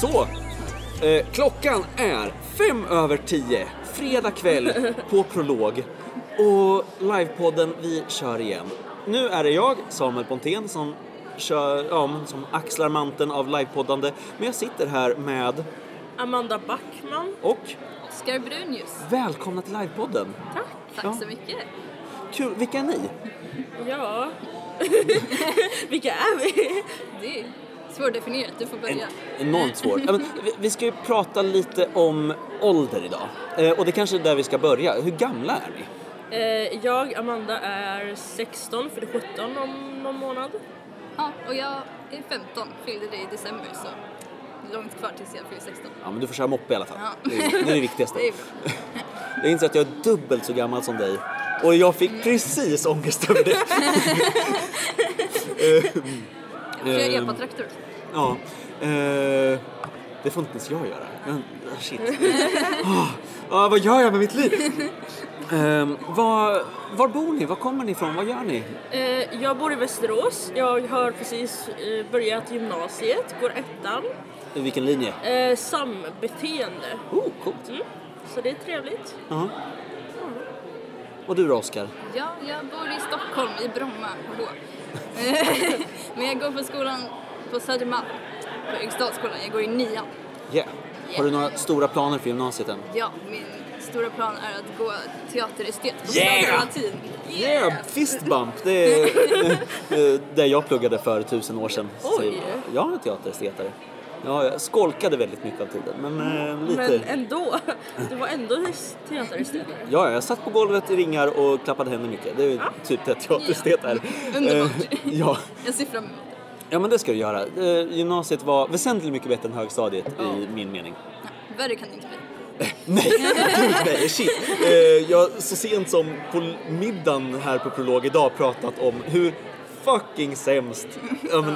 Så, eh, klockan är fem över tio, fredag kväll på Prolog. Och livepodden, vi kör igen. Nu är det jag, Samuel Pontén, som, kör, ja, som axlar manteln av livepoddande. Men jag sitter här med, Amanda Backman. och Oskar Brunius. välkomna till livepodden. Tack. Tack Ja. så mycket. Kul, vilka är ni? Ja. Vilka är vi? Det är svårdefinierat, du får börja. Enormt svårt. Ja, men vi- vi ska ju prata lite om ålder idag. Eh, och det kanske är där vi ska börja. Hur gamla är ni? Eh, jag, Amanda, är 16, för 17 om någon månad. Ja, och jag är 15, fyllde det i december så långt kvar tills jag fyller 16. Ja, men du får köra moppe i alla fall. Ja. Det, är, det är det viktigaste. Det är bra. Jag inser att jag är dubbelt så gammal som dig. Och jag fick precis ångest över det. Jag Ehm, epa-traktor? Ja. Eh, det får inte ens jag göra. Men, ah, shit. Ah, ah, vad gör jag med mitt liv? Eh, var, var bor ni? Var kommer ni ifrån? Vad gör ni? Eh, jag bor i Västerås. Jag har precis eh, börjat gymnasiet, går ettan. Vilken linje? Eh, sambeteende. Oh, coolt. Mm. Så det är trevligt. Ja. Och du då, Oskar? Ja, jag bor i Stockholm, i Bromma. Men jag går på skolan på Södermalm, på Eriksdalsskolan. Jag går i nian. Yeah. Har du några stora planer för gymnasiet än? Ja, min stora plan är att gå teaterestet på Yeah! Latin. Yeah! Fistbump! Det är det jag pluggade för tusen år sedan. Så Oj. Jag är teaterestetare. Ja, jag skolkade väldigt mycket av tiden, men eh, lite... Men ändå, du var ändå teaterestetare. Ja, jag satt på golvet i ringar och klappade händer mycket. Det är typ det teaterestet är. Underbart. Eh, ja. Jag ser fram emot. Ja, men det ska du göra. Eh, Gymnasiet var väsentligt mycket bättre än högstadiet i min mening. Värre kan det inte bli. Nej, gud nej, shit. Eh, jag så sent som på middagen här på Prolog idag pratat om hur fucking sämst ja, men,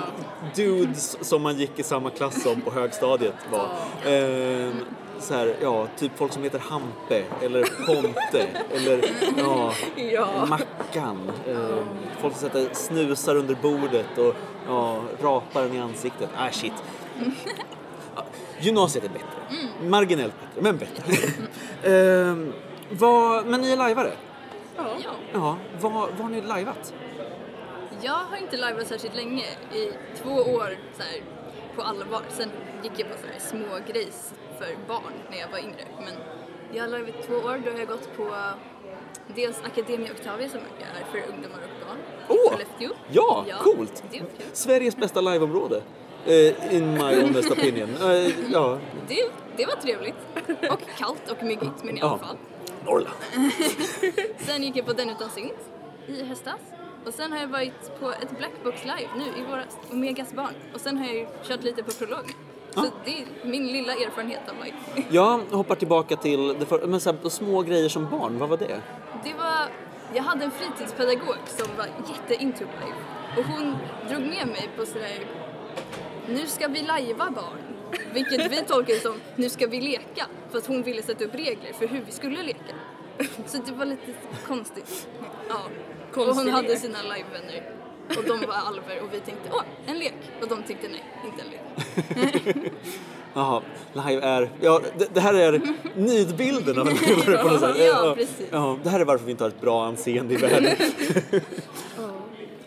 dudes som man gick i samma klass som på högstadiet var. Eh, så här, ja, typ folk som heter Hampe eller Ponte eller ja, Ja. Mackan. Eh, folk som sätter snusar under bordet och ja, rapar den i ansiktet. Ah shit. Ja, Gymnasiet är bättre. Marginellt bättre, men bättre. Ehm, vad, men ni är lajvare? Ja. Ja. Vad vad har ni lajvat? Jag har inte liveat särskilt länge, i två år så här, på allvar. Sen gick jag på så här, små grejs för barn när jag var yngre. Men jag har i två år, då har jag gått på dels Academia Octavia som är för ungdomar och barn i Åh! Skellefteå. Ja, coolt! Sveriges bästa liveområde. Eh, in my honest opinion. Eh, ja, Det, det var trevligt. Och kallt och myggigt, men i Ja. alla fall. Norrland. Sen gick jag på Den utan synt i höstas. Och sen har jag varit på ett Blackbox live nu i våra Omegas barn. Och sen har jag kört lite på prolog. Så det är min lilla erfarenhet av live. Jag hoppar tillbaka till det för, men så här, små grejer som barn, vad var det? Det var, jag hade en fritidspedagog som var jätte into live. Och hon drog med mig på sådär, nu ska vi lajva barn. Vilket vi tolkade som, nu ska vi leka. För att hon ville sätta upp regler för hur vi skulle leka. Så det var lite konstigt. Ja. och hon Konstig hade sina livevänner. Och de var alver och vi tänkte, åh, en lek. Och de tyckte nej, inte en lek. Jaha, live är... Ja, det, det här är nidbilden av en lajvare på något sätt. Ja, precis. Ja, det här är varför vi inte har ett bra anseende i världen.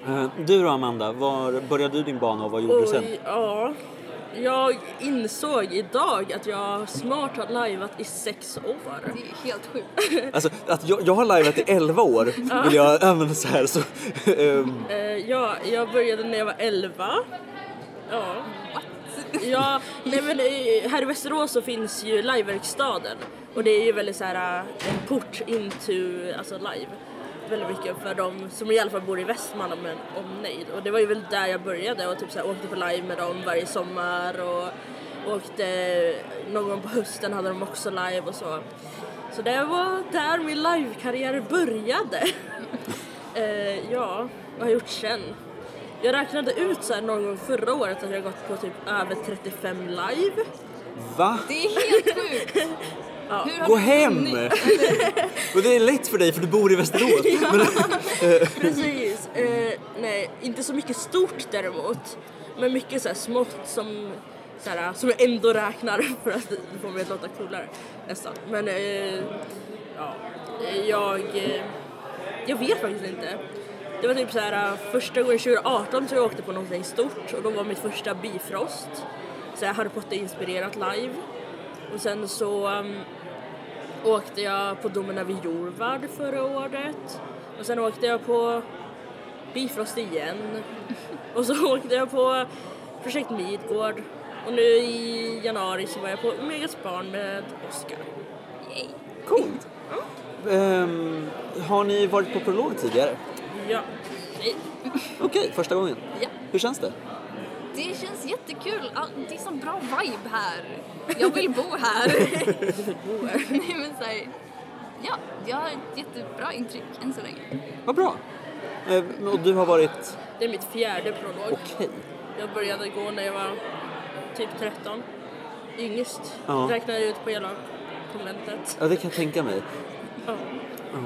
Eh, Du då Amanda, var började du din bana och vad gjorde du sen? Oj, ja. Jag insåg idag att jag snart har lajvat i sex år. Det är helt sjukt. Alltså att jag, jag har liveat i 11 år vill jag använda så här så... ehm, Eh, ja, jag började när jag var 11. Ja. Ja, nej men här i Västerås så finns ju liveverkstaden och det är ju väldigt så här eh, en port into alltså live. Väldigt mycket för de som i alla fall bor i Västmanland men omnejd och det var ju väl där jag började och typ så här, åkte på live med dem varje sommar och åkte någon gång på hösten hade de också live och så. Så det var där min livekarriär började. eh, ja, vad har jag gjort sen? Jag räknade ut så här någon gång förra året att jag gått på typ över 35 live. va? Det är helt sjukt. Har Gå hem! Och det är lätt för dig för du bor i Västerås. Men, Precis. Eh, nej, inte så mycket stort däremot. Men mycket så här smått som så här, som jag ändå räknar för att få mig att låta coolare nästan. Men eh, ja, jag, eh, jag vet faktiskt inte. Det var typ så här första gången 2018 så jag åkte på någonting stort och då var mitt första Bifrost. Så jag Harry Potter-inspirerat live. Och sen så um, åkte jag på Domen över Jorvard förra året. Och sen åkte jag på Bifrost igen. Och så åkte jag på Projekt Midgård. Och nu i januari så var jag på Omegas barn med Oscar. Yay. Coolt! Ehm, har ni varit på prolog tidigare? Ja. Nej. Okej, första gången. Ja. Hur känns det? Det känns jättekul. All- Det är så bra vibe här. Jag vill bo här. Nej men så här, ja, jag har ett jättebra intryck än så länge. Vad bra! Ehm, och du har varit... Det är mitt fjärde prolog. Okej. Jag började gå när jag var typ 13. Yngst. Ja. Räknade ut på hela konventet. Ja, det kan jag tänka mig. Ja. Ja.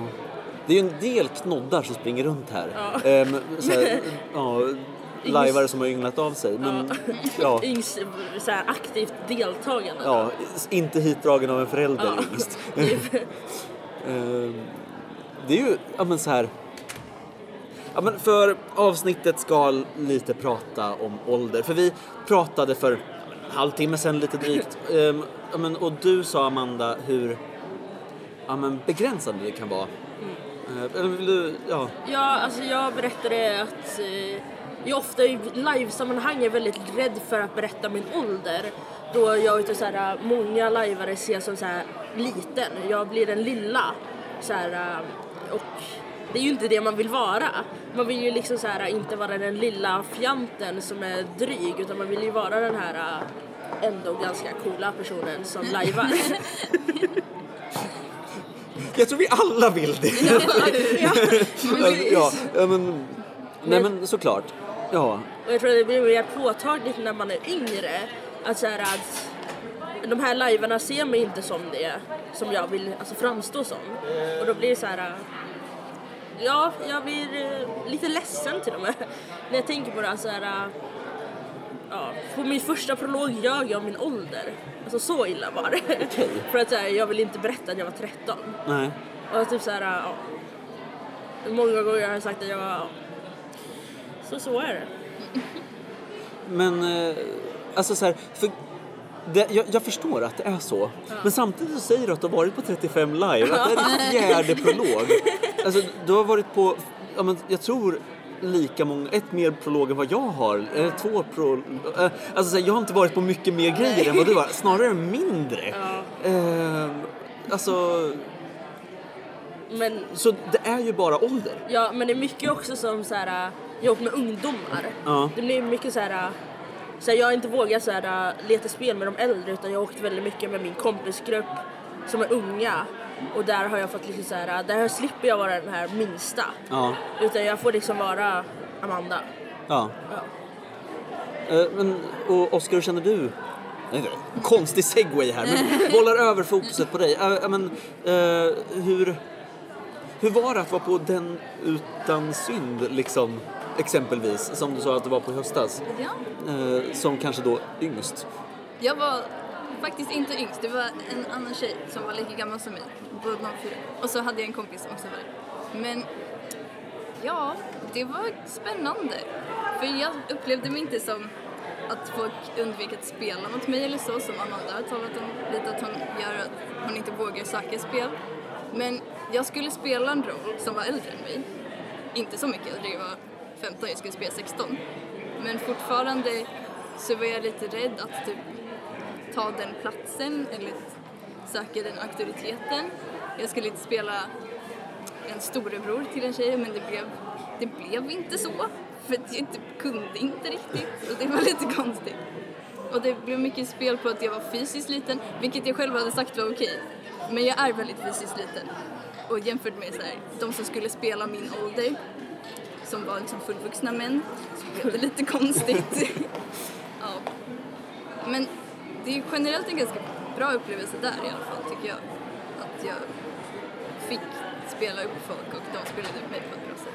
Det är ju en del knoddar som springer runt här. Ja. Ehm, så här ja, lajvare som har ynglat av sig. Men, ja. Yngst så här, aktivt deltagande. Ja, inte hitdragen av en förälder Ja. yngst. Ehm, det är ju, ja men så här. Ja, men för avsnittet ska lite prata om ålder. För vi pratade för en halvtimme sedan lite drygt. Ehm, ja, men, och du sa Amanda hur ja, men begränsande det kan vara. Ehm, eller vill du, ja. Ja, alltså jag berättade att eh, jag ofta i livesammanhang är väldigt rädd för att berätta min ålder. Då jag vet så här, många lajvare ser som så här liten. Jag blir den lilla. Så här, eh, och det är ju inte det man vill vara. Man vill ju liksom så här, inte vara den lilla fjanten som är dryg utan man vill ju vara den här eh, ändå ganska coola personen som lajvar. Jag tror vi alla vill det. ja. ja, ja, men, nej men såklart. Ja, Och jag tror att det blir mer påtagligt när man är yngre. Att, så här, att de här livearna ser mig inte som det som jag vill alltså, framstå som. Och då blir det så här. Ja, jag blir eh, lite ledsen till och med. När jag tänker på det. Så här, ja, på min första prolog ljög jag min ålder. Alltså så illa var det. För att så här, jag vill inte berätta att jag var 13. nej. Och typ så här, ja. Många gånger har jag sagt att jag var. Så så är det. Men eh, alltså så här, för det, jag, jag förstår att det är så. Men samtidigt så säger du att du har varit på 35 live, att det är din fjärde prolog. Alltså du har varit på, ja, men jag tror lika många, ett mer prolog än vad jag har. Eller två prolog. Eh, alltså så här, jag har inte varit på mycket mer grejer än vad du har. Snarare mindre. Ja. Eh, alltså, Men så det är ju bara ålder. Ja, men det är mycket också som så här, åker med ungdomar. Ja. Det blir mycket så här, äh, så här jag har inte vågat så här, äh, leta spel med de äldre utan jag har åkt väldigt mycket med min kompisgrupp som är unga. Och där har jag fått liksom så här, äh, där slipper jag vara den här minsta. Ja. Utan jag får liksom vara Amanda. ja. Ja. Eh, Men, och Oskar, hur känner du? Konstig segway här, men bollar över fokuset på dig. Eh, men, eh, hur, hur var det att vara på den utan synd, liksom, exempelvis, som du sa att du var på höstas, Ja. eh, som kanske då yngst? Jag var faktiskt inte yngst, det var en annan tjej som var lika gammal som mig, på 04. Och så hade jag en kompis som också var det. Men ja, det var spännande. För jag upplevde mig inte som att folk undvek att spela mot mig eller så, som Amanda har talat om lite att hon gör att hon inte vågar söka spel. Men jag skulle spela en roll som var äldre än mig. Inte så mycket äldre, jag var 15, jag skulle spela 16. Men fortfarande så var jag lite rädd att typ ta den platsen eller söka den auktoriteten. Jag skulle inte spela en storebror till en tjej men det blev, det blev inte så. För att jag typ kunde inte riktigt och det var lite konstigt. Och det blev mycket spel på att jag var fysiskt liten, vilket jag själv hade sagt var okej. Men jag är väldigt fysiskt liten. Och jämfört med så här, de som skulle spela min ålder, som var liksom fullvuxna män, så blev det lite konstigt. ja. Men det är generellt en ganska bra upplevelse där i alla fall tycker jag. Att jag fick spela upp folk och de spelade upp mig på ett bra sätt.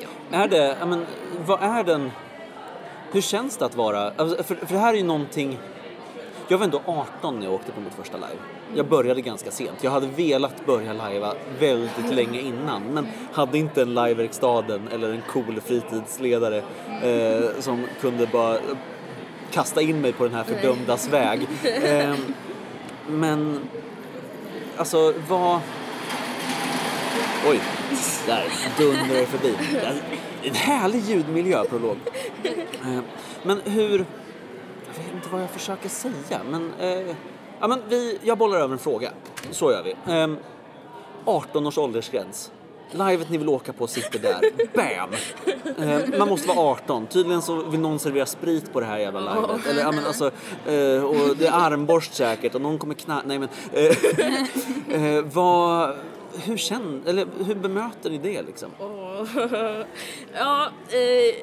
Ja. Är det, ja, men, vad är den, hur känns det att vara, alltså, för, för det här är ju någonting, jag var ändå 18 när jag åkte på mitt första live. Jag började ganska sent. Jag hade velat börja lajva väldigt länge innan men hade inte en liveverkstaden eller en cool fritidsledare eh, som kunde bara kasta in mig på den här fördömdas väg. Eh, men alltså vad... Oj, där dundrar det förbi. En härlig ljudmiljö, prolog. Eh, men hur... Jag vet inte vad jag försöker säga, men... Eh, ja, men vi, jag bollar över en fråga. Så gör vi. Eh, 18 års åldersgräns. Livet ni vill åka på sitter där. Bam! Eh, man måste vara 18. Tydligen så vill någon servera sprit på det här jävla livet. Eller, ja, men alltså, eh, och det är armborst säkert och någon kommer knä... Nej men... Eh, eh, vad... Hur känner... Eller hur bemöter ni det liksom? ja, eh,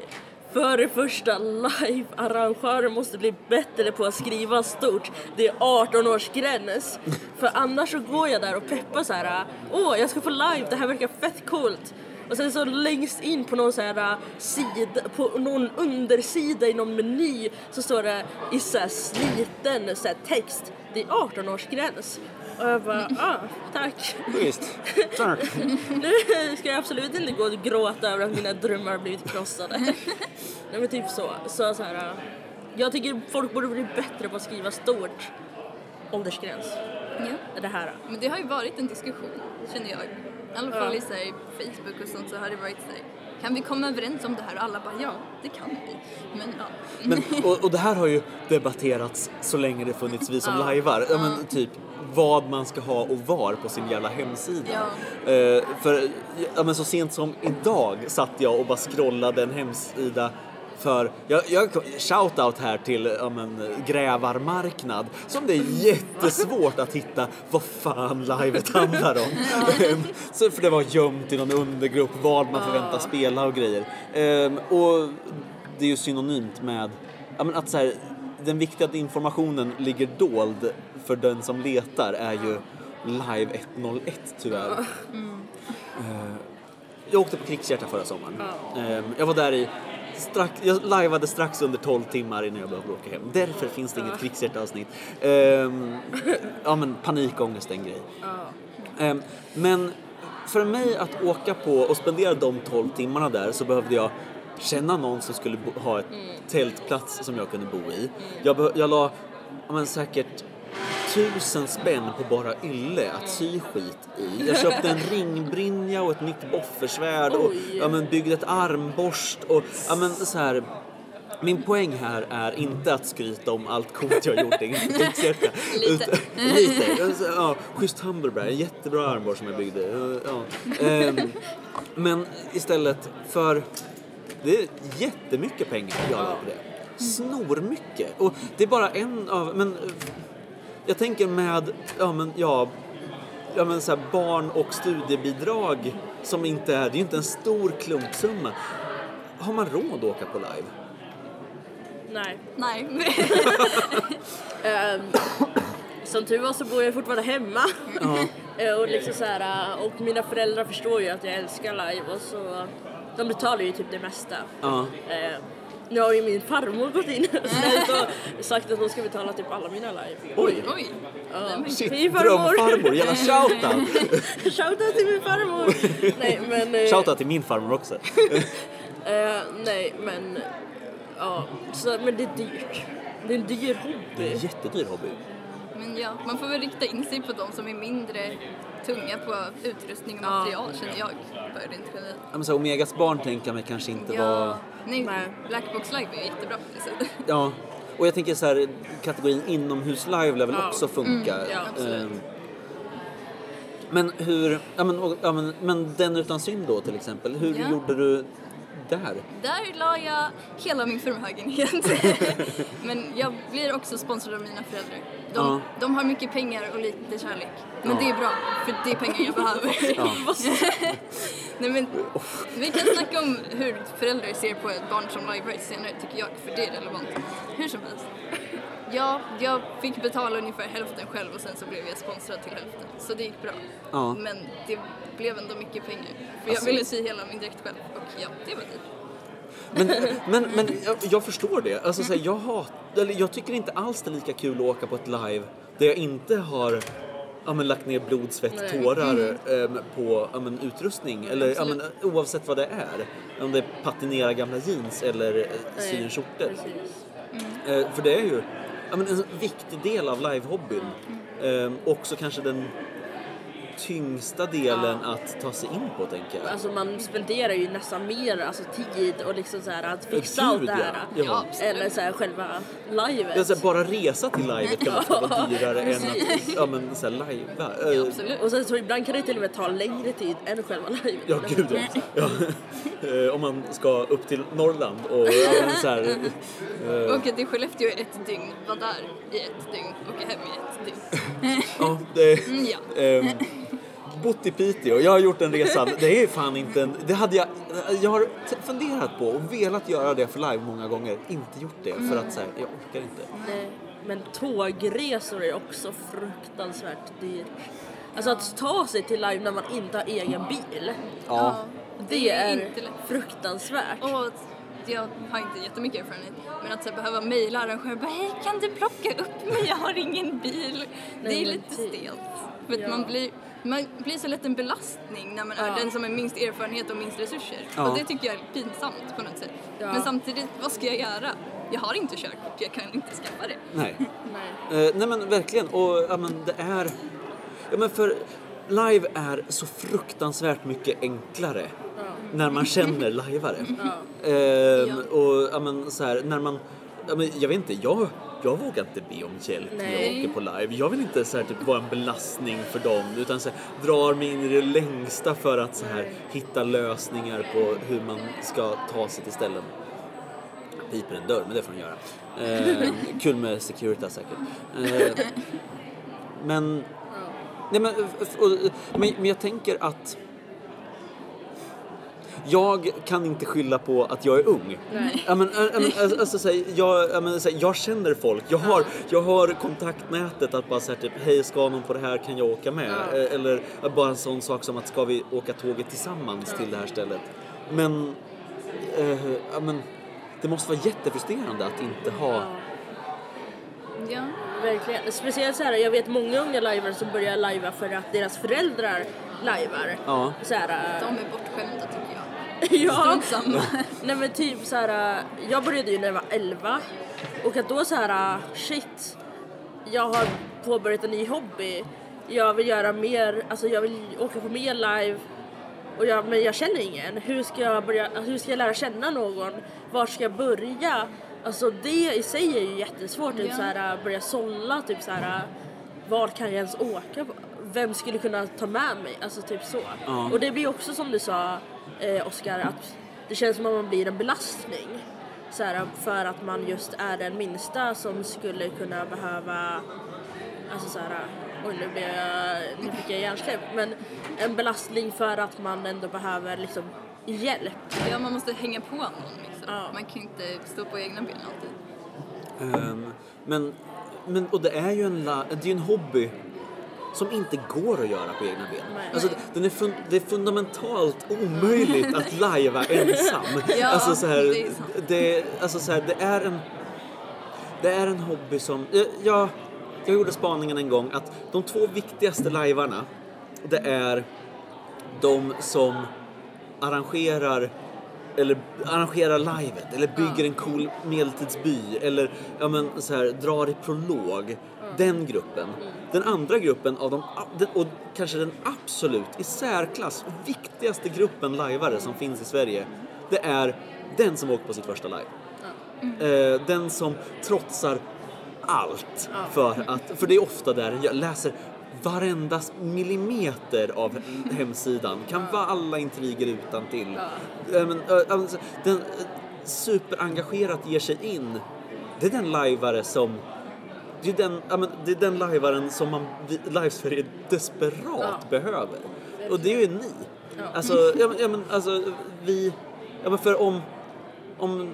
för det första, live-arrangörer måste bli bättre på att skriva stort. Det är 18-årsgräns. För annars så går jag där och peppar så här. åh jag ska få live, det här verkar fett coolt. Och sen så längst in på någon så här sida, på någon undersida i någon meny så står det i så här sliten så här text, det är 18-årsgräns. Och jag bara, ah, tack. Visst, tack. Nu ska jag absolut inte gå och gråta över att mina drömmar blivit krossade. Nej men typ så. Så, så här, jag tycker folk borde bli bättre på att skriva stort åldersgräns. Ja. Det här. Men det har ju varit en diskussion, känner jag. I alla fall Ja. i så här, Facebook och sånt så har det varit så här, kan vi komma överens om det här? Och alla bara, ja, det kan vi. Men ja. Men, och, och det här har ju debatterats så länge det funnits vi som Ja. lajvar. Ja, men, typ vad man ska ha och var på sin jävla hemsida. Ja. Eh, för ja, men så sent som idag satt jag och bara scrollade en hemsida för, jag, jag, shoutout här till ja, men, grävarmarknad som det är jättesvårt att hitta vad fan livet handlar om. Ehm, så, för det var gömt i någon undergrupp vad man förväntas spela och grejer. Ehm, och det är ju synonymt med ja, men att så här, den viktiga informationen ligger dold för den som letar är ju Live 101 tyvärr. Eh, jag åkte på Krigshjärta förra sommaren. Jag var där i strax, jag lajvade strax under 12 timmar innan jag behövde åka hem. Därför finns det inget Krigshjärta-avsnitt. Eh, ja men panikångest är en grej. Eh, men för mig att åka på och spendera de 12 timmarna där så behövde jag känna någon som skulle ha ett tältplats som jag kunde bo i. Jag, be, jag la ja, men säkert tusen spänn på bara ylle att sy skit i. Jag köpte en ringbrynja och ett nytt boffersvärd och Oj. ja, men byggde ett armborst och ja, men så här. Min poäng här är inte att skryta om allt coolt jag gjort inför. Lite. Lite. Alltså, Ja, schysst Humberberg, en jättebra armborst som jag byggde. Ja. Ehm, men istället för... Det är jättemycket pengar jag la på det. Snormycket. Och det är bara en av... Men jag tänker med, ja men ja, ja men så här barn och studiebidrag som inte är, det är ju inte en stor klumpsumma. Har man råd att åka på live? Nej. Nej. Ehm, som tur var så bor jag fortfarande hemma. Eh, och, liksom så här, eh, och mina föräldrar förstår ju att jag älskar live och så de betalar ju typ det mesta. Ja. Eh, nu har ju min farmor gått in och sagt att hon ska betala typ alla mina live. Oj! Oj. Ja. Shit, Fin farmor. drömfarmor, jävla shoutout! Shoutout till min farmor! nej men... eh, Shoutout till min farmor också. eh, nej men... Ja, så, men det är dyrt. Det är en dyr Det är hobby. en jättedyr hobby. Men ja, man får väl rikta in sig på de som är mindre tunga på utrustning och Ja. material känner jag. För rent generellt. Ja, men så Omegas barn tänker mig kanske inte var... Ja, nej, Nej. Blackbox Live är jättebra på det sättet. Ja. Och jag tänker så här, kategorin inomhus-live lär väl Ja. också funka. Mm, ja, absolut. Ehm, Men hur, ja men, ja men, men den utan synd då till exempel, hur Ja. gjorde du där? Där la jag hela min förmögenhet. Men jag blir också sponsrad av mina föräldrar. De, Ja. de har mycket pengar och lite kärlek. Men Ja. det är bra, för det är pengar jag behöver. Ja. Nej, men, vi kan snacka om hur föräldrar ser på ett barn som live senare tycker jag, för det är relevant. Hur som helst. Ja, jag fick betala ungefär hälften själv och sen så blev jag sponsrad till hälften. Så det gick bra. Ja. Men det blev ändå mycket pengar. För Alltså- jag ville sy hela min dräkt själv och ja, det var dyrt. Men, men, men jag, jag förstår det. Alltså, så här, jag, hat, eller, jag tycker inte alls det är lika kul att åka på ett live där jag inte har ja, men, lagt ner blod, svett, tårar em, på ja, men, utrustning. Eller ja, men, oavsett vad det är. Om det är patinera gamla jeans eller eh, sy en skjorta. Precis. Eh, för det är ju ja, men en viktig del av livehobbyn. Eh, också kanske den tyngsta delen att ta sig in på, tänker jag. Alltså man spenderar ju nästan mer alltså, tid och liksom så här att fixa Ja, allt det här. ja. Ja. Eller så här, själva livet. Säger, bara resa till livet kan vara dyrare än att ja, men, så här, livea. Ja, Eh, absolut. Och sen så ibland kan det till och med ta längre tid än själva livet. Ja, gud ja. ja. Eh, Om man ska upp till Norrland och ja, så här, eh, Åka till Skellefteå i ett dygn, vara där i ett dygn, åka hem i ett dygn. ja, det, Mm, ja. ehm, bott i Piteå, jag har gjort den resan. Det är fan inte en, det hade jag, jag har funderat på och velat göra det för live många gånger. Inte gjort det för att så här, jag orkar inte. Nej, Men tågresor är också fruktansvärt dyrt. Alltså att ta sig till live när man inte har egen bil. Ja. Det är fruktansvärt. Och jag har inte jättemycket erfarenhet, men att så här, behöva mejla arrangörer bara hej kan du plocka upp mig, jag har ingen bil. det Nej, är men lite typ. stelt. För att Ja. man blir, man blir så lätt en belastning när man är Ja. den som har minst erfarenhet och minst resurser. Ja. Och det tycker jag är pinsamt på något sätt. Ja. Men samtidigt, vad ska jag göra? Jag har inte körkort, jag kan inte skaffa det. Nej. Nej. Eh, nej men verkligen. Och ja, men det är... Ja men för live är så fruktansvärt mycket enklare när man känner lajvare. Ehm, och ja men så här, när man... Ja, men, jag vet inte, jag, jag vågar inte be om hjälp när jag Nej. åker på live. Jag vill inte så här, typ, vara en belastning för dem utan så här, drar mig in i det längsta för att så här, hitta lösningar på hur man ska ta sig till ställen piper en dörr, men det får de göra. Eh, kul med Securitas säkert. Eh, men, nej men, och, men, men jag tänker att jag kan inte skylla på att jag är ung. Nej. Ja, men, ja, men, alltså, alltså, så här, jag, ja, men, så här, jag känner folk, jag har, jag har kontaktnätet att bara säga typ hej ska någon på det här kan jag åka med? Ja. Eller bara en sån sak som att ska vi åka tåget tillsammans till det här stället? Men, eh, ja, men det måste vara jättefrustrerande att inte ha Ja, Ja. verkligen. Speciellt så här, jag vet många unga lajvare som börjar lajva för att deras föräldrar lajvar. Ja. Så här, De är bortskämda tycker jag. ja. Strunt samma. Nej men typ så här, jag började ju när jag var 11 och att då så här, shit, jag har påbörjat en ny hobby. Jag vill göra mer, alltså jag vill åka på mer live och jag, men jag känner ingen. Hur ska jag börja, hur ska jag lära känna någon? Var ska jag börja? Alltså det i sig är ju jättesvårt, typ Ja. så här, börja sålla, typ så här, var kan jag ens åka? Vem skulle kunna ta med mig? Alltså typ så. Ja. Och det blir också som du sa eh, Oskar, att det känns som att man blir en belastning. Så här, för att man just är den minsta som skulle kunna behöva, alltså så här, oj nu, blev jag, nu fick jag hjärnsläpp, men en belastning för att man ändå behöver liksom hjälp. Ja, man måste hänga på någon liksom. Ja. Man kan ju inte stå på egna ben alltid. Ehm, men, men, och det är ju en, det är ju en hobby som inte går att göra på egna ben. Nej. Alltså, den är fun, det är fundamentalt omöjligt att lajva ensam. Ja, alltså, så här, det är sant. det, alltså, så här, det är en det är en hobby som, jag, jag, jag gjorde spaningen en gång att de två viktigaste lajvarna det är de som arrangerar eller arrangerar livet eller bygger en cool medeltidsby eller ja, men, så här, drar i prolog. Den gruppen. Den andra gruppen av de, och kanske den absolut i särklass viktigaste gruppen lajvare som finns i Sverige. Det är den som åkt på sitt första live. Eh, den som trotsar allt för att, för det är ofta där jag läser varenda millimeter av hemsidan, kan vara alla intriger utan till. Eh, eh, alltså, den superengagerat ger sig in. Det är den lajvare som det är den, ja, men, det är den lajvaren som man, Live-Sverige desperat Ja. behöver. Och det är ju ni. Alltså, ja, men, ja, men, alltså, vi... Ja, men för om... om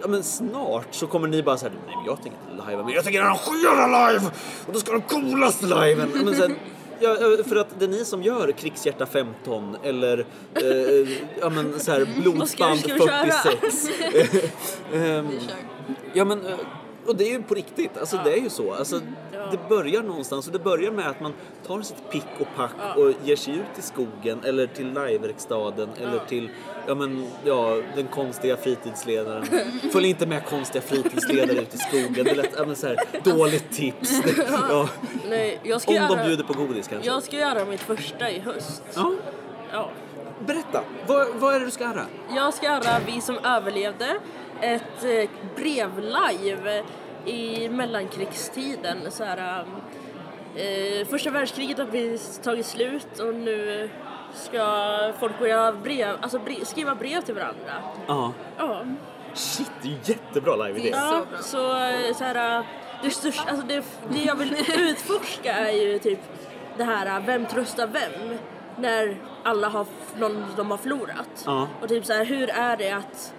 ja, men snart så kommer ni bara säga nej men jag tänker inte live men jag tänker arrangera live! Och då ska de coolaste liven! Ja, men sen, Ja, ja, för att det är ni som gör Krigshjärta 15 eller eh, ja, men, så här, Blodsband Ska vi köra? 46. Ehm, Vi kör. Ja men, eh, och det är ju på riktigt, alltså det är ju så. Alltså, Det börjar någonstans och det börjar med att man tar sitt pick och pack och ger sig ut i skogen eller till liveverkstaden eller till ja, men, ja, den konstiga fritidsledaren. Följ inte med konstiga fritidsledare ut i skogen. Det ja, men, så här, dåligt tips. Ja, Nej, jag ska om göra, de bjuder på godis kanske. Jag ska göra mitt första i höst. Ja, Ja. berätta, vad, vad är det du ska göra? Jag ska göra Vi som överlevde, ett eh, brevlive i mellankrigstiden. Så här, eh, första världskriget har precis tagit slut och nu ska folk börja brev, alltså bre, skriva brev till varandra. Ja. Ja, Shit, det är ju jättebra live-idé. Ja så så, eh, så här, eh, det, största, alltså det, det jag vill utforska är ju typ det här vem tröstar vem när alla har, någon de har förlorat. Ja. Och typ så här, hur är det att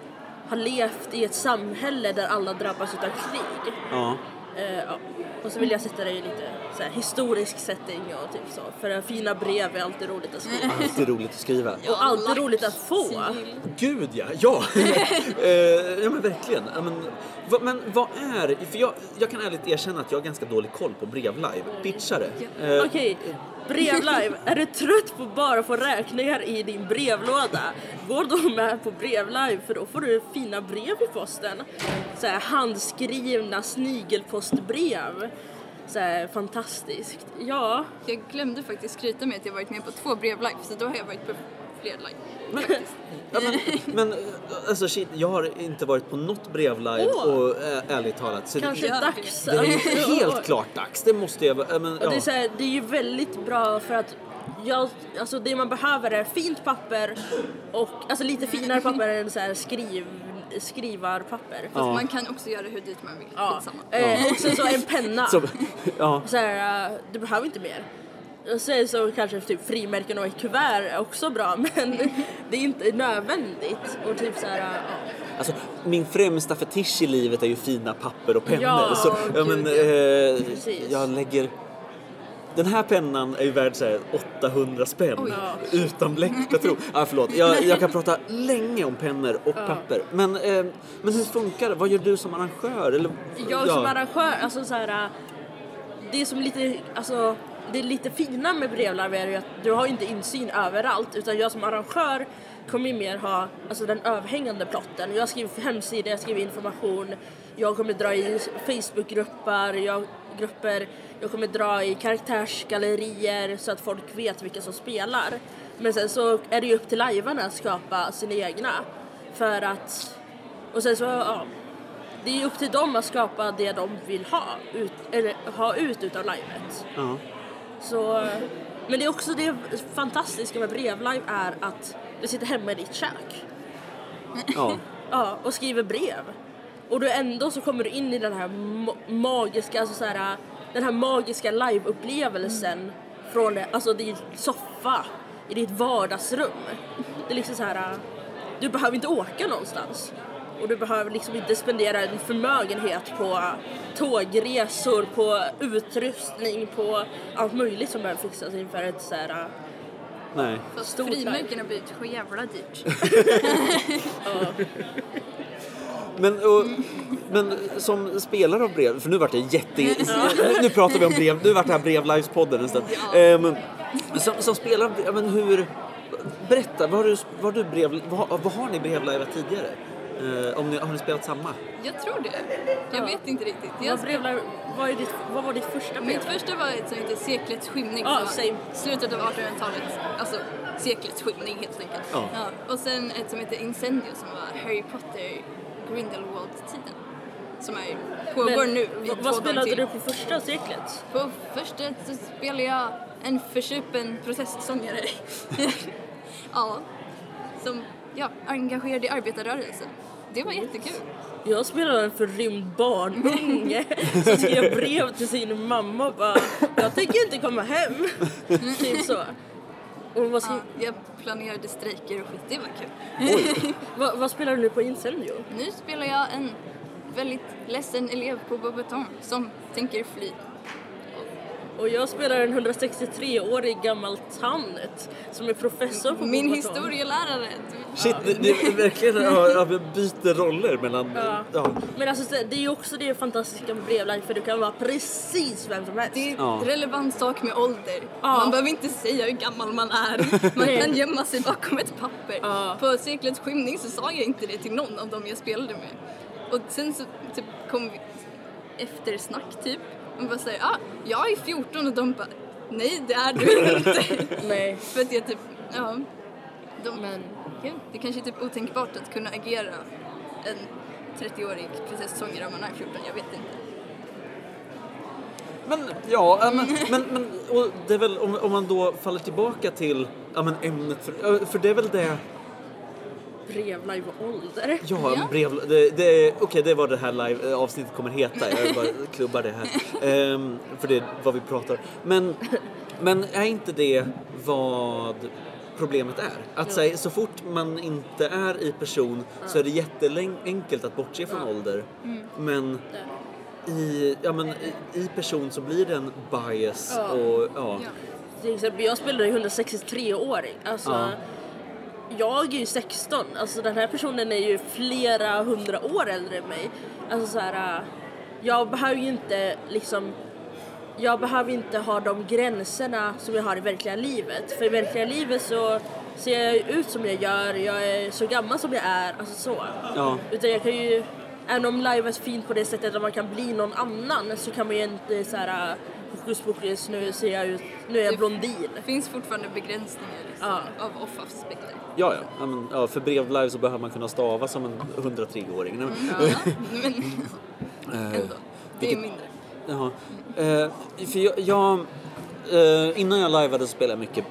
ha levt i ett samhälle där alla drabbas utav krig? Ja. Eh, ja. Och så vill jag sätta det i lite så här, historisk setting och typ så. För fina brev är alltid roligt att skriva. Alltid roligt att skriva. Och alltid roligt att få. Gud ja, ja! Eh, ja men verkligen. Ja, men, vad, men vad är, för jag, jag kan ärligt erkänna att jag har ganska dålig koll på brevlive. Pitcha det. Eh, Okej, brevlive. Är du trött på bara få räkningar i din brevlåda? Gå då med på brevlive för då får du fina brev i posten. Så här handskrivna snigelpostbrev. Så här, fantastiskt. Ja, Jag glömde faktiskt skryta med att jag varit med på två brevlive, så då har jag varit på fler live. Faktiskt. Ja, men, men eh, alltså shit, jag har inte varit på något brevlive Åh. och äh, ärligt talat så kanske Ja, dags. det, det är helt klart dags. Det måste jag, äh, men, Och det, är ja. så här, det är ju väldigt bra för att jag, alltså det man behöver är fint papper och alltså lite finare papper än så här skriv, skrivarpapper. Fast Ja. man kan också göra det hur dyrt man vill. Ja. Eh, och sen så en penna. Så, ja. Så här, eh, du behöver inte mer. Och sen så kanske typ frimärken och ett kuvert är också bra men det är inte nödvändigt. Och typ så här, ja. Alltså, min främsta fetisch i livet är ju fina papper och pennor. Ja, så, ja, men, ja. eh, jag lägger... Den här pennan är ju värd så här 800 spänn Oj. utan bläckpetron. Ah, förlåt, jag, jag kan prata länge om pennor och papper. Men, eh, men hur funkar det? Vad gör du som arrangör? Eller, Jag som ja. arrangör, alltså så här, det är som lite, alltså det är lite fina med brevlarv är ju att du har inte insyn överallt utan jag som arrangör kommer ju mer ha alltså den överhängande plotten. Jag skriver hemsida, jag skriver information, jag kommer dra i Facebookgrupper, jag, grupper, jag kommer dra i karaktärsgallerier så att folk vet vilka som spelar. Men sen så är det ju upp till lajvarna att skapa sina egna. För att, och sen så, ja, det är ju upp till dem att skapa det de vill ha ut, eller ha ut utav livet. Ja. Så, men det är också det fantastiska med brevlive är att du sitter hemma i ditt kök Ja. ja, och skriver brev. Och du ändå så kommer du in i den här ma- magiska, alltså så här, den här magiska liveupplevelsen från alltså din soffa i ditt vardagsrum. Det är liksom så här, du behöver inte åka någonstans. Och du behöver liksom inte spendera en förmögenhet på tågresor, på utrustning, på allt möjligt som behöver fixas inför ett så här, Nej. Fast Stort frimärkena blir så jävla dyrt. Men, och, men som spelare av brev, för nu vart det jätte... Nu pratar vi om brev, nu vart det här brevlivespodden en stund. Ehm, som, som spelare men hur... Berätta, vad har du, vad har, du brev, vad, har- vad har ni brevlivat tidigare? Eh, om ni, har ni spelat samma? Jag tror det. Jag Ja. vet inte riktigt. vad, Jag, brevlive, vad, är ditt, vad var ditt första brev? mitt första var ett som heter Seklets skymning. Ja, var same. slutet av 1800-talet. Alltså seklets skymning helt enkelt. Ja. Och sen ett som heter Incendio som var Harry Potter Grindelwald-tiden. Som är, pågår Men nu vad- Vad spelade till. du på första seklet? På första så spelade jag en försupen protestsångare. ja, som ja, engagerad i arbetarrörelsen. Det var jättekul. Jag spelade en förrymd barnunge som skrev brev till sin mamma och bara Jag tänker inte komma hem. typ så. Och vad, skrev, Ja, jag planerade strejker och skit, det var kul. vad, vad spelar du nu på Incendio? Nu spelar jag en väldigt ledsen elev på Bobaton som tänker fly. Och jag spelar en 163-årig gammal tant som är professor på Min Bobaton. historielärare. Shit, det, det är verkligen ja, vi byter roller mellan... Ja. Ja. Men alltså så- det är ju också det fantastiska med brevlive för du kan vara precis vem som helst. Det är en Ja. relevant sak med ålder. Ja. Man behöver inte säga hur gammal man är. Man kan gömma sig bakom ett papper. Ja. På seklets skymning så sa jag inte det till någon av dem jag spelade med. Och sen så typ, kom vi eftersnack typ. Och bara säger ah, jag är 14 och de bara nej det är du inte. Nej. För att jag typ, ja. De, Men ja, det kanske är typ otänkbart att kunna agera en 30-årig prinsessångare om man är 14, jag vet inte. Men ja, men, men, men och det är väl om, om man då faller tillbaka till ja, men ämnet, för, för det är väl det, brevlive och ålder. ja, Ja. brev, det, det, okej det är vad det här live, eh, avsnittet kommer heta, jag bara klubbar det här. Ehm, för det är vad vi pratar Men, men är inte det vad problemet är? Att säga, så fort man inte är i person så är det jätteenkelt att bortse från ålder. Men i, ja, men, i, person så blir det en bias Ja. och ja. Ja. Till exempel, jag spelade ju 163-åring. Alltså, Ja. Jag är ju 16. Alltså den här personen är ju flera hundra år äldre än mig. Alltså så här, äh, jag behöver ju inte liksom jag behöver inte ha de gränserna som jag har i verkliga livet. För i verkliga livet så ser jag ut som jag gör, jag är så gammal som jag är, alltså så. Ja. Utan jag kan ju, även om live är fint på det sättet att man kan bli någon annan så kan man ju inte såhär äh, hokus pokus nu ser jag ut, nu är jag blondin. Det finns fortfarande begränsningar liksom, Ja. av off-aspekter. Ja, ja. men, ja för brevlive så behöver man kunna stava som en 103-åring. Ja, men Eh, ändå. Det är mindre. Jaha. Eh, för jag, jag, eh, innan jag liveade spelade jag mycket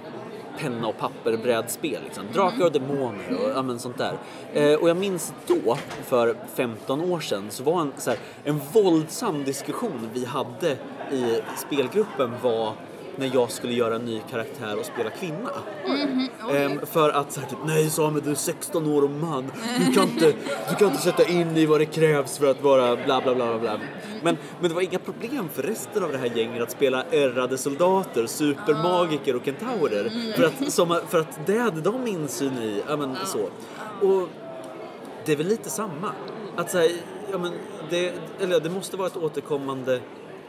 penna och papper brädspel. Liksom. Drakar och demoner och ja, men sånt där. Eh, och jag minns då, för 15 år sedan, så var en, så här, en våldsam diskussion vi hade i spelgruppen var när jag skulle göra en ny karaktär och spela kvinna. Ehm, för att så här, typ, nej Samuel du är 16 år och man, du kan, inte, du kan inte sätta in i vad det krävs för att vara bla bla bla bla. Men, men det var inga problem för resten av det här gänget att spela ärrade soldater, supermagiker och kentaurer. För, att, som, för att det hade de insyn i, ja men så. Och det är väl lite samma. Att så här, ja men det, eller det måste vara ett återkommande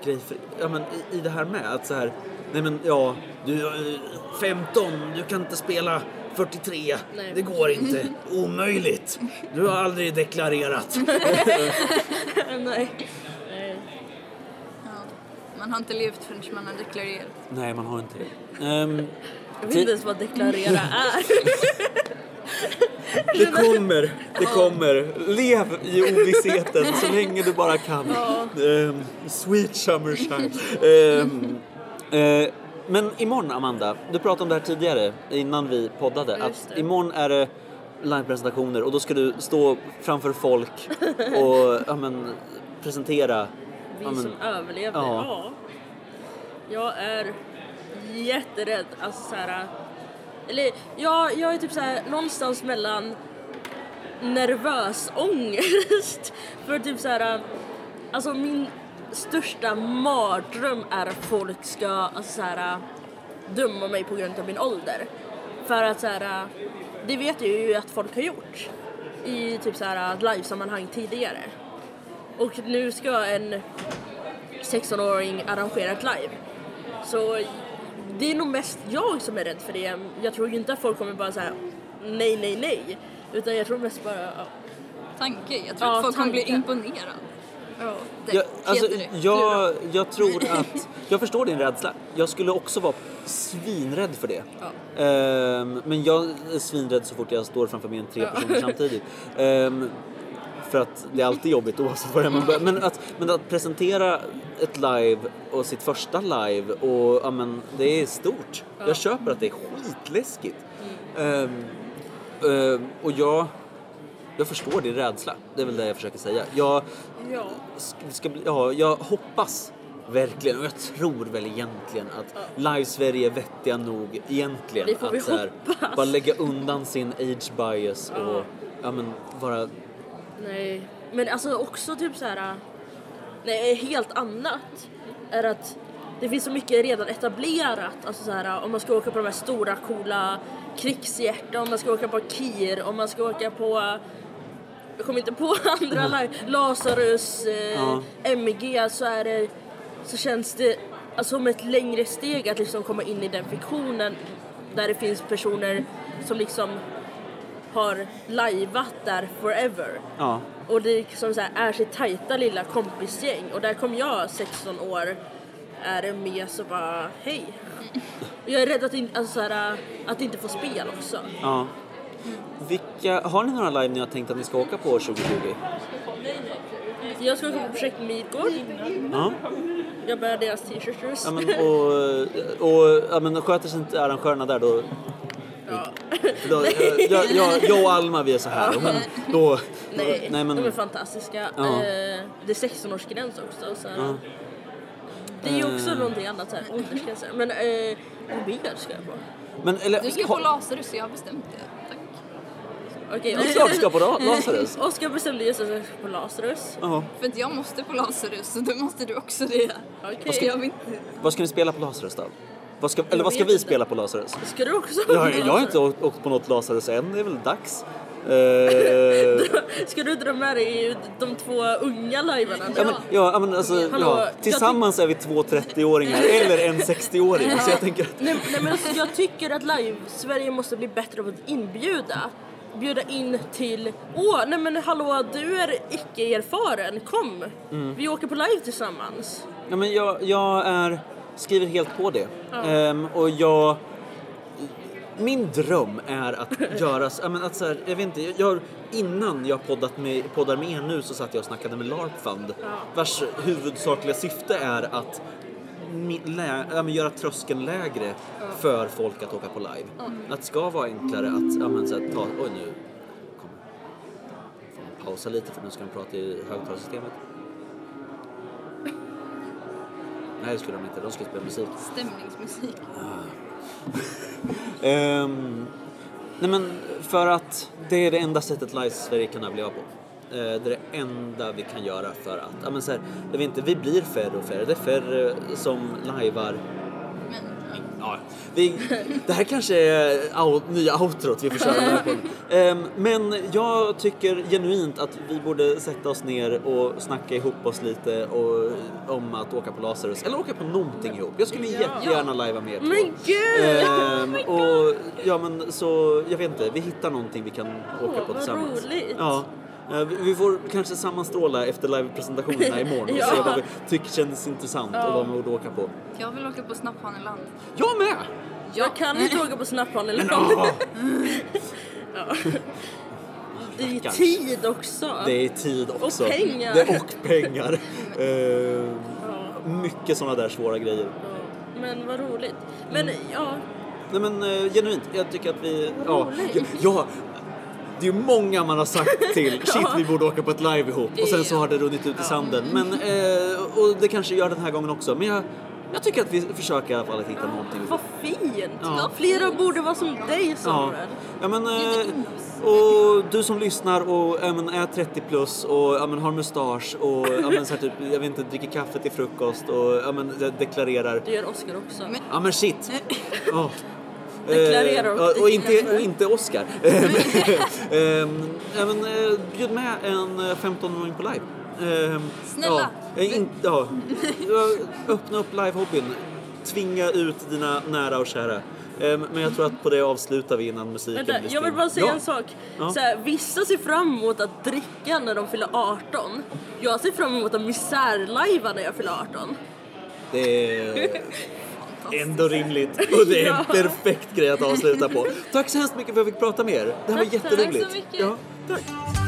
grej för, ja men i, i det här med att så här, nej men ja, du är 15, du kan inte spela 43, Nej. det går inte, omöjligt. Du har aldrig deklarerat. Nej. Nej. Ja. Man har inte levt förrän man har deklarerat. nej, man har inte det. Ehm, Jag vet inte ens vad deklarera är. det kommer, det kommer. Lev i ovissheten så länge du bara kan. Ehm, sweet summer shine. Ehm, eh, men imorgon Amanda, du pratade om det här tidigare innan vi poddade. Att imorgon är det livepresentationer och då ska du stå framför folk och ja, men, presentera. Vi ja, men, som överlevde, ja. ja. Jag är jätterädd. Alltså så här, eller ja, jag är typ så här någonstans mellan nervös ångest. För typ så här, alltså min största mardröm är att folk ska alltså så här, döma mig på grund av min ålder. För att så här, det vet jag ju att folk har gjort i typ så här livesammanhang tidigare. Och nu ska en 16-åring arrangera ett live. Så det är nog mest jag som är rädd för det. Jag tror inte att folk kommer bara säga nej, nej, nej. Utan jag tror mest bara, ja. Tanke. Jag tror Ja, att folk kommer bli tanke. imponerade. Ja. Det Jag, alltså, jag, jag tror att, jag förstår din rädsla. Jag skulle också vara svinrädd för det. Ehm, men jag är svinrädd så fort jag står framför mer än tre personer samtidigt. Ehm, för att det är alltid jobbigt oavsett vad det är man börjar. Men att, men att presentera ett live och sitt första live och ja, men, det är stort. Jag köper att det är skitläskigt. Ehm, och jag, jag förstår din rädsla. Det är väl det jag försöker säga. Jag, ja. ska, bli, ja, jag hoppas verkligen och jag tror väl egentligen att Live Sverige är vettiga nog egentligen får att så här, bara lägga undan sin age bias och ja, men, vara Nej, men alltså också typ så här. Nej, helt annat är att det finns så mycket redan etablerat. Alltså så här, om man ska åka på de här stora coola krigshjärtan, om man ska åka på Kir, om man ska åka på jag kommer inte på andra live, Lazarus, eh, Ja. MG så är det så känns det alltså, som ett längre steg att liksom komma in i den fiktionen där det finns personer som liksom har lajvat där forever. Ja. Och det liksom så här, är sitt tajta lilla kompisgäng och där kom jag 16 år är med så bara hej. Jag är rädd att, in, alltså, så här, att inte få spel också. ja. Vilka, har ni några live ni har tänkt att ni ska åka på 2020? Jag ska åka på projekt Midgård. Ja. Jag bär deras t-shirts. Ja, men, och, och ja, men, sköter sig inte arrangörerna där då... Ja. då jag, jag, jag och Alma vi är så här. Men då... Nej, nej men, de är fantastiska. Ja. Eh, det är 16-årsgräns också. Så. Ja. Det är ju också Eh. någonting annat här, åldersgränser. Men eh, mer ska jag på? men eller, Du ska ha- på Lazarus, jag har bestämt det. Okej, Det är klart du ska på Ra- Lazarus. Oskar bestämde just att jag ska på Lazarus. Ja. För att jag måste på Lazarus, så då måste du också det. Okej. Jag vill inte... Vad ska ni spela på Lazarus då? Vad ska, eller vad ska vet vi inte. spela på Lazarus? Ska du också på Jag, jag har inte åkt, åkt på något Lazarus än, det är väl dags. Eh, Ska du dra med dig de två unga lajvarna? ja, men, ja, ja, men alltså, Hallå, ja, jag tillsammans är vi två 30-åringar eller en 60-åring. Så jag tänker att, Nej, nej men alltså, jag tycker att live-Sverige måste bli bättre på att inbjuda. Bjuda in till, åh nej men hallå du är icke-erfaren, kom! Mm. Vi åker på live tillsammans. ja, men jag, jag är, skriver helt på det. Ehm, och jag... Min dröm är att göra, ja, att så här, jag vet inte, jag, innan jag poddat med, poddar med er nu så satt jag och snackade med LARP Fund vars huvudsakliga syfte är att lä, ja, göra tröskeln lägre för folk att åka på live. Att det ska vara enklare att ja, men, så här, ta, oj nu kom, får pausa lite för nu ska de prata i högtalarsystemet. Nej det skulle de inte, de ska spela musik. Stämningsmusik. Ehm, nej men för att det är det enda sättet live Sverige kan överleva på. Eh, det är det enda vi kan göra för att, ja men så här, jag vet inte, vi blir färre och färre. Det är färre som lajvar. Ja, vi, det här kanske är out, nya outrot vi får köra med på. Ehm, men jag tycker genuint att vi borde sätta oss ner och snacka ihop oss lite och, om att åka på Lazarus eller åka på någonting ihop. Jag skulle jättegärna lajva med er två. Men gud! Ehm, och ja men så, jag vet inte, vi hittar någonting vi kan åka på tillsammans. roligt. Ja. Eh, vi- Vi får kanske sammanstråla efter livepresentationerna imorgon och Ja. se vad vi tycker kändes intressant och vad man borde åka på. Jag vill åka på Snapphaneland. Jag med! Jag kan inte åka på Snapphaneland. Ja, Det är tid också. det är tid också. pengar. Det, och pengar. Ehm, mycket sådana där svåra grejer. Ja, Men vad roligt. Men ja, Nej men eh, genuint, jag tycker att vi... Ja, roligt. ja, det är ju många man har sagt till, shit vi borde åka på ett live ihop och sen så har det runnit ut i sanden. Men, eh, och det kanske gör den här gången också. Men jag, jag tycker att vi försöker i alla fall att hitta någonting. vad fint. Ja. Flera borde vara som dig Ja, Samuel. ja men, eh, och du som lyssnar och ja, men, är 30 plus och ja, men, har mustasch och ja, men, så här, typ, jag vet inte, dricker kaffe till frukost och ja, men, de- deklarerar. Det gör Oscar också. Men- Ja men shit! Oh. Deklarerar och och, och, inte, och inte Oscar. Ja, men, eh, bjud med en eh, 15-åring på live. Ehm, Snälla. Ja, eh, in, ja. Öppna upp livehobbyn. Tvinga ut dina nära och kära. Men jag tror att på det avslutar vi innan musiken Vänta, blir jag vill bara säga Ja. en sak. Ja. Så här, vissa ser fram emot att dricka när de fyller 18. Jag ser fram emot att misärlajva när jag fyller 18. Det är ändå rimligt och det är en perfekt grej att avsluta på. Tack så hemskt mycket för att jag fick prata med er. Det här var jätteroligt. Tack så mycket. Ja, tack.